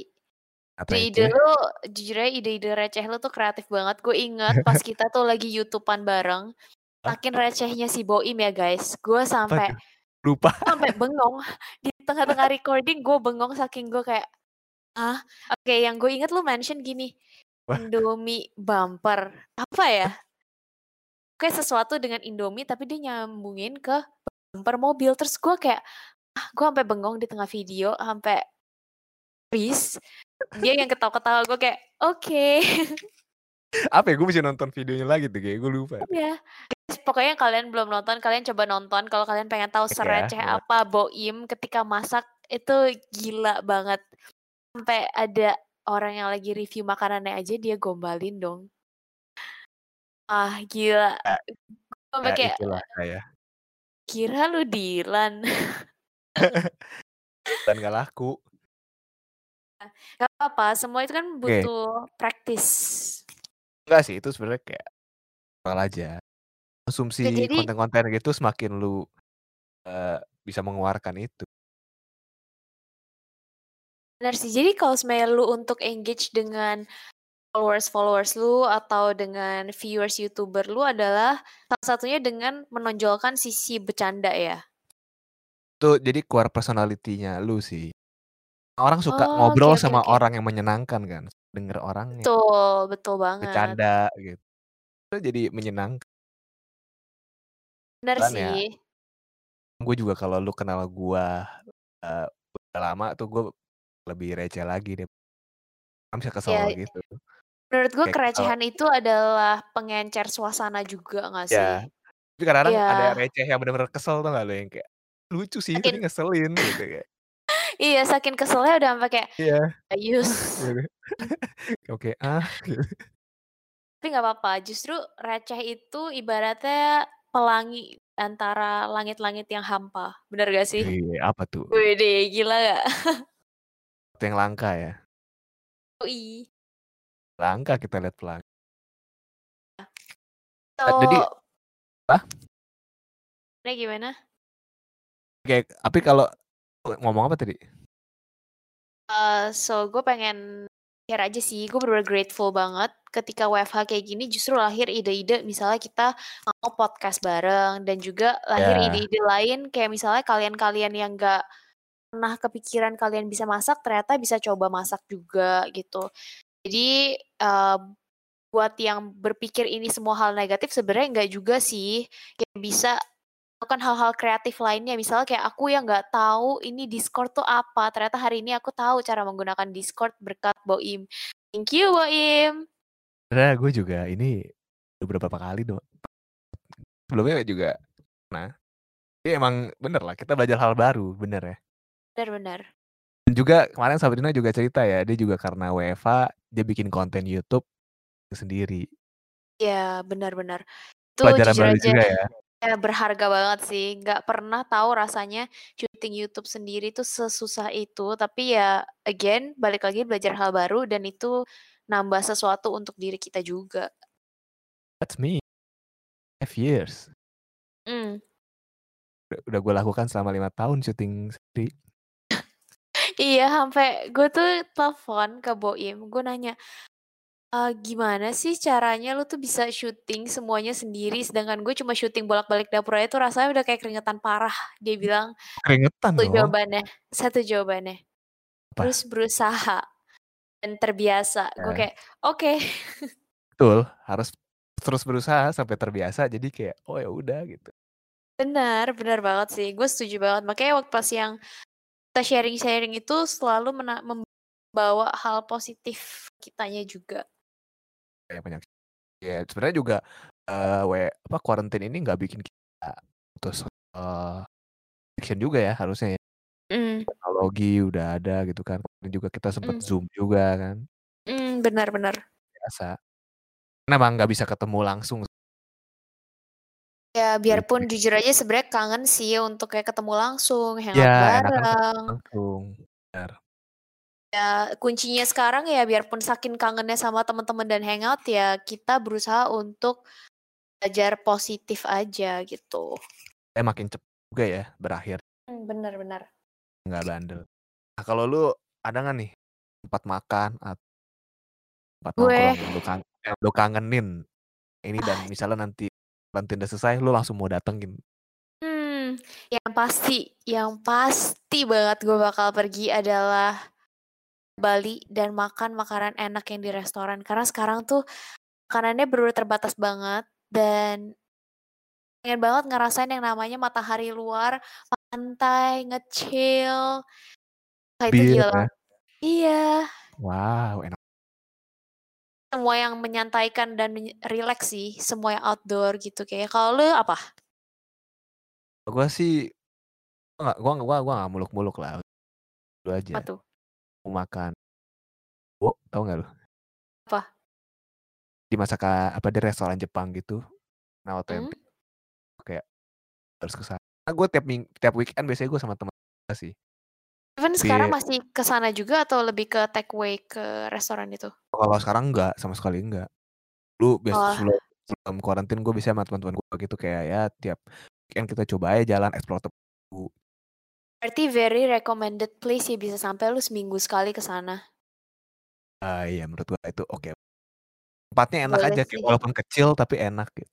Apa Ide-ide receh. lu jujur aja ide-ide receh lu tuh kreatif banget. Gue inget pas kita tuh lagi YouTube-an bareng, saking recehnya si Boim ya guys, gue sampai? Lupa. sampai bengong di tengah-tengah recording gue bengong saking gue kayak, "Hah?" Oke yang gue inget lu mention gini. Indomie bumper, apa ya? Kayak sesuatu dengan Indomie tapi dia nyambungin ke bumper mobil, terus gue kayak, ah, gue sampai bengong di tengah video, sampai freeze. Dia yang ketawa-ketawa, gue kayak, "Oke." Apa ya? Gue mesti nonton videonya lagi tuh kayaknya gue lupa. Iya. Guys, pokoknya kalian belum nonton, kalian coba nonton kalau kalian pengen tahu Cek ya, sereceh boleh. apa Boim ketika masak, itu gila banget. Sampai ada orang yang lagi review makanannya aja dia gombalin dong. Ah, gila. Ya. Sampai Ya kayak, itulah saya. "Kira lu Dilan." Dan gak laku. Apa-apa, semua itu kan butuh praktis. Enggak sih, itu sebenarnya kayak normal aja. Konsumsi jadi konten-konten gitu semakin lu, eee, bisa mengeluarkan itu. Benar sih, jadi kalau sebenarnya lu untuk engage dengan followers-followers lu atau dengan viewers YouTuber lu adalah salah satunya dengan menonjolkan sisi bercanda ya? Itu jadi keluar personality-nya lu sih. Orang suka Oh, ngobrol oke sama oke. orang yang menyenangkan kan, denger orangnya Betul, betul banget. bercanda gitu. Itu jadi menyenangkan. Bener Cuman ya sih. gue juga kalau lu kenal gua, eee, udah lama tuh gue lebih receh lagi deh. Kan bisa kesel Ya, gitu. menurut gue kerecehan itu adalah pengencer suasana juga gak sih? Ya, tapi kadang-kadang ada Iya. receh yang bener-bener kesel tau gak lu, yang kayak, lucu sih tapi Saking ngeselin gitu kayak. Iya, saking keselnya udah sampai kayak, Iya. "Ayus." Gitu. Oke, ah. Tapi gak apa-apa, justru receh itu ibaratnya pelangi antara langit-langit yang hampa, bener gak sih? Wih, apa tuh? Widih, gila gak? Sesuatu yang langka ya. Yoi. Langka kita lihat pelangi. So jadi apa? Gimana gimana? Oke, tapi kalau ngomong apa tadi? Eee, so gue pengen share aja sih, gue bener-bener grateful banget ketika WFH kayak gini justru lahir ide-ide misalnya kita mau podcast bareng dan juga lahir Ya. ide-ide lain kayak misalnya kalian-kalian yang gak pernah kepikiran kalian bisa masak, ternyata bisa coba masak juga gitu. Jadi, eee, buat yang berpikir ini semua hal negatif sebenarnya enggak juga sih, kayak bisa melakukan hal-hal kreatif lainnya. Misalnya kayak aku yang nggak tahu ini Discord tuh apa, ternyata hari ini aku tahu cara menggunakan Discord berkat Boim. Thank you Boim. Sebenarnya gue juga ini beberapa kali do sebelumnya juga pernah. Jadi emang bener lah kita belajar hal baru, bener ya. Bener bener. Dan juga kemarin Sabrina juga cerita ya, dia juga karena WFH dia bikin konten YouTube sendiri. Iya, benar benar. Itu Pelajaran baru juga ya. Ya berharga banget sih, nggak pernah tahu rasanya syuting YouTube sendiri tuh sesusah itu, tapi ya again balik lagi belajar hal baru dan itu nambah sesuatu untuk diri kita juga. That's me. 5 years. Mmm. Udah udah gue lakukan selama 5 tahun syuting sendiri. Iya, sampai gue tuh telepon ke Boim, gue nanya, eee, "Gimana sih caranya lu tuh bisa syuting semuanya sendiri, sedangkan gue cuma syuting bolak-balik dapur aja tuh rasanya udah kayak keringetan parah." Dia bilang, Keringetan satu loh. jawabannya satu jawabannya, Apa? "Terus berusaha dan terbiasa." Gue Ya. kayak, "Oke." Betul, harus terus berusaha sampai terbiasa jadi kayak, oh ya udah gitu. Benar benar banget sih, gue setuju banget. Makanya waktu pas yang kita sharing-sharing itu selalu membawa hal positif kitanya juga. Kayak banyak ya sebenarnya juga, uh, we apa, quarantine ini nggak bikin kita putus, uh, juga ya harusnya ya. Mm. Teknologi udah ada gitu kan, dan juga kita sempat Mm. Zoom juga kan. Mm, benar benar. Biasa. Emang nggak bisa ketemu langsung. Ya Gitu biarpun sih. jujur aja sebenarnya kangen sih untuk kayak ketemu langsung, hangout Ya, bareng. langsung, benar. Ya, kuncinya sekarang ya biarpun saking kangennya sama teman-teman dan hangout ya kita berusaha untuk belajar positif aja gitu. Eh, makin cepet juga ya berakhir. Mmm, bener bener. Nggak bandel. Nah, kalau lu ada nggak nih tempat makan at tempat Gue nongkrong yang lu kan yang lu kangenin ini dan Ah. misalnya nanti quarantine udah selesai lu langsung mau datengin? Hmm, yang pasti yang pasti banget gue bakal pergi adalah Bali dan makan makanan enak yang di restoran. Karena sekarang tuh makanannya bener-bener terbatas banget dan pengen banget ngerasain yang namanya matahari luar, pantai, nge-chill. Wah, itu gila ya? Iya. Wow, enak. Semua yang menyantaikan dan rileks sih, semua yang outdoor gitu kayaknya. Kalau lu apa? Gua sih gua gua gua gua muluk-muluk lah. Apa aja. tuh? Makan wo tahu nggak lu? Apa? Di masaka apa, di restoran Jepang gitu. Nah, Mmm. otentik. Kayak harus ke sana. Nah, gue tiap ming tiap weekend biasanya gue sama temen sih. Even sekarang Di masih ke sana juga atau lebih ke take away ke restoran itu? Kalau sekarang enggak, sama sekali enggak. Dulu bias Oh. sebelum sebelum quarantine gue biasanya sama teman-teman gue gitu kayak ya tiap weekend kita coba aja jalan explore tempat. Berarti very recommended place ya bisa sampai lu seminggu sekali ke sana. Ah, iya menurut gue itu oke. Tempatnya enak Boleh aja kayak sih. walaupun kecil tapi enak gitu.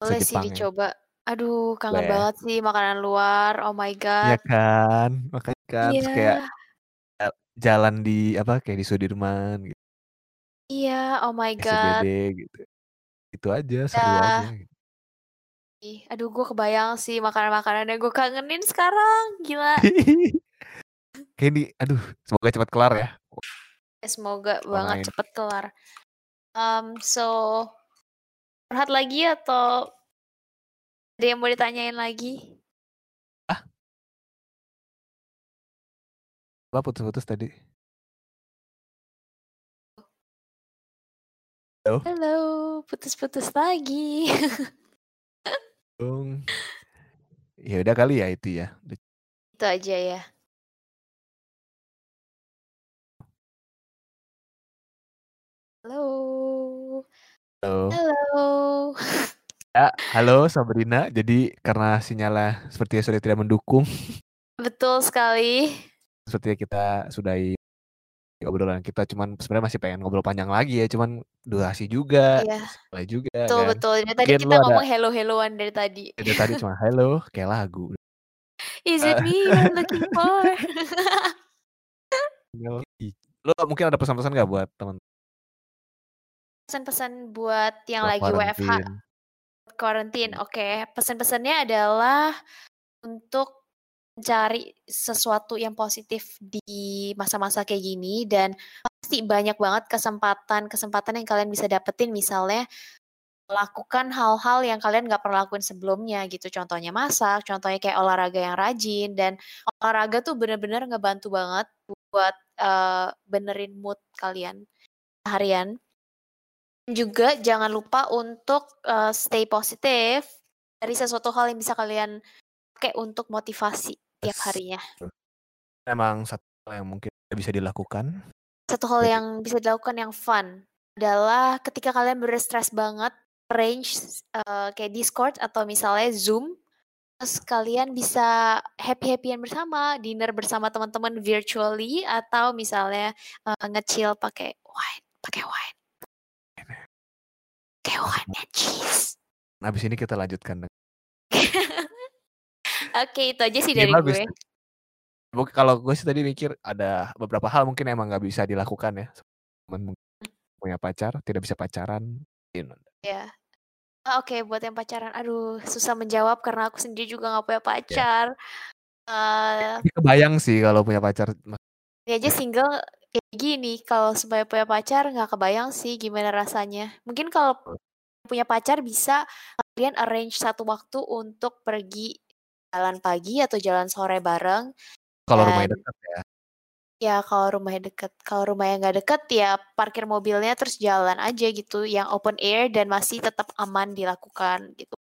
Boleh sih dicoba. Aduh, kangen Boleh. banget sih makanan luar. Oh my Iya god. kan? Makanya kan terus kayak Iya. ja jalan di apa, kayak di Sudirman gitu. Iya, oh my SCBD god. gitu. Itu aja, seru aja gitu. Ih, aduh gue kebayang sih makanan-makanan yang gue kangenin sekarang, gila. Kayak di aduh semoga cepat kelar ya. Ya semoga banget cepet kelar. Mmm, so curhat lagi atau ada yang mau ditanyain lagi? Ah? Apa putus-putus tadi? Halo? Halo, putus-putus lagi. Dong. Ya udah kali ya itu ya. Itu aja ya. Halo. Halo. Halo. Ya, halo Sabrina. Jadi karena sinyalnya sepertinya sudah tidak mendukung. Betul sekali. Sepertinya kita sudahi obrolan kita, cuman sebenarnya masih pengen ngobrol panjang lagi ya, cuman durasi juga, Iya. juga Betul kan. betul. Dari tadi Mungkin kita ada ngomong hello-helloan dari tadi. dari tadi cuma hello kayak lagu. Is Eh. it me you're looking for? Lu mungkin ada pesan-pesan nggak buat teman Pesan-pesan buat yang Buat lagi WFH quarantine. quarantine, Hmm. oke. Pesan-pesannya adalah untuk mencari sesuatu yang positif di masa-masa kayak gini dan pasti banyak banget kesempatan-kesempatan yang kalian bisa dapetin misalnya lakukan hal-hal yang kalian nggak pernah lakuin sebelumnya gitu. Contohnya masak, contohnya kayak olahraga yang rajin dan olahraga tuh bener-bener ngebantu banget buat, eee, benerin mood kalian harian. Juga jangan lupa untuk, eee, stay positif dari sesuatu hal yang bisa kalian pakai untuk motivasi tiap harinya. Emang satu hal yang mungkin bisa dilakukan. Satu hal yang bisa dilakukan yang fun adalah ketika kalian bener stres banget, arrange, eee, kayak Discord atau misalnya Zoom, terus kalian bisa happy-happy-an bersama, dinner bersama teman-teman virtually atau misalnya, eee, nge-chill pakai wine pakai wine. Pakai wine and cheese. Habis ini kita lanjutkan Oke, itu aja sih Iya dari bagus gue. Mungkin kalau gue sih tadi mikir ada beberapa hal mungkin emang nggak bisa dilakukan ya. Punya pacar, tidak bisa pacaran. Ah, oke buat yang pacaran, aduh susah menjawab karena aku sendiri juga nggak punya Iya. pacar. Uh, kebayang sih kalau punya pacar. Ini aja single kayak gini, kalau supaya punya pacar nggak kebayang sih gimana rasanya. Mungkin kalau punya pacar bisa kalian arrange satu waktu untuk pergi jalan pagi atau jalan sore bareng. Kalau rumahnya dekat ya. Ya kalau rumahnya deket. Kalau rumahnya nggak deket ya parkir mobilnya terus jalan aja gitu, yang open air dan masih tetap aman dilakukan gitu.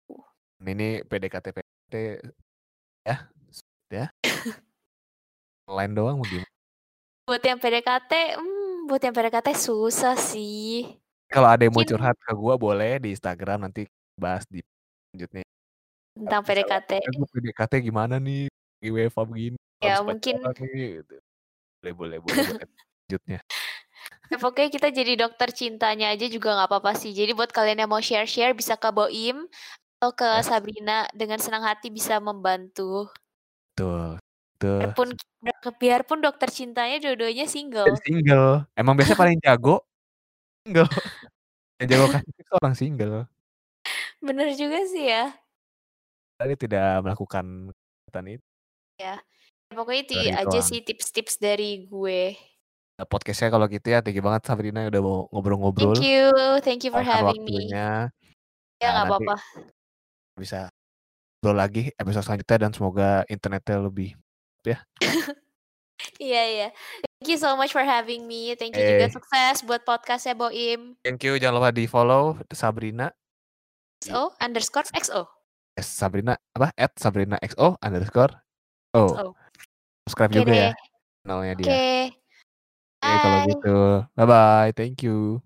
Ini PDKT PDKT ya, ya. Lain doang mau gimana? Buat yang PDKT, hmm, buat yang PDKT susah sih. Kalau ada yang mau curhat ke gue boleh di Instagram nanti bahas di selanjutnya. Tentang PDKT. PDKT gimana nih? WFA begini. Ya mungkin. Gitu. Boleh boleh boleh. selanjutnya. Ya, pokoknya kita jadi dokter cintanya aja juga nggak apa-apa sih. Jadi buat kalian yang mau share-share bisa ke Boim atau ke ya. Sabrina dengan senang hati bisa membantu. Tuh, tuh. Biarpun biarpun dokter cintanya dua-duanya single. Single. Emang biasanya paling jago single. Yang jago kasih orang single. Bener juga sih ya. Tadi tidak melakukan kegiatan itu. Ya. Pokoknya itu aja sih tips-tips dari gue. Nah, podcastnya kalau gitu ya, thank you banget Sabrina udah mau ngobrol-ngobrol. Thank you, thank you for having waktunya. me. Ya nah, nggak apa-apa. Bisa ngobrol lagi episode selanjutnya dan semoga internetnya lebih ya. Iya iya. Thank you so much for having me. Thank you eh. juga sukses buat podcastnya Boim. Thank you. Jangan lupa di follow Sabrina. XO underscore XO. Sabrina apa? At Sabrina XO underscore Oh. Subscribe okay juga deh. ya channelnya dia. Oke. Okay. Oke okay, kalau gitu. Bye bye. Thank you.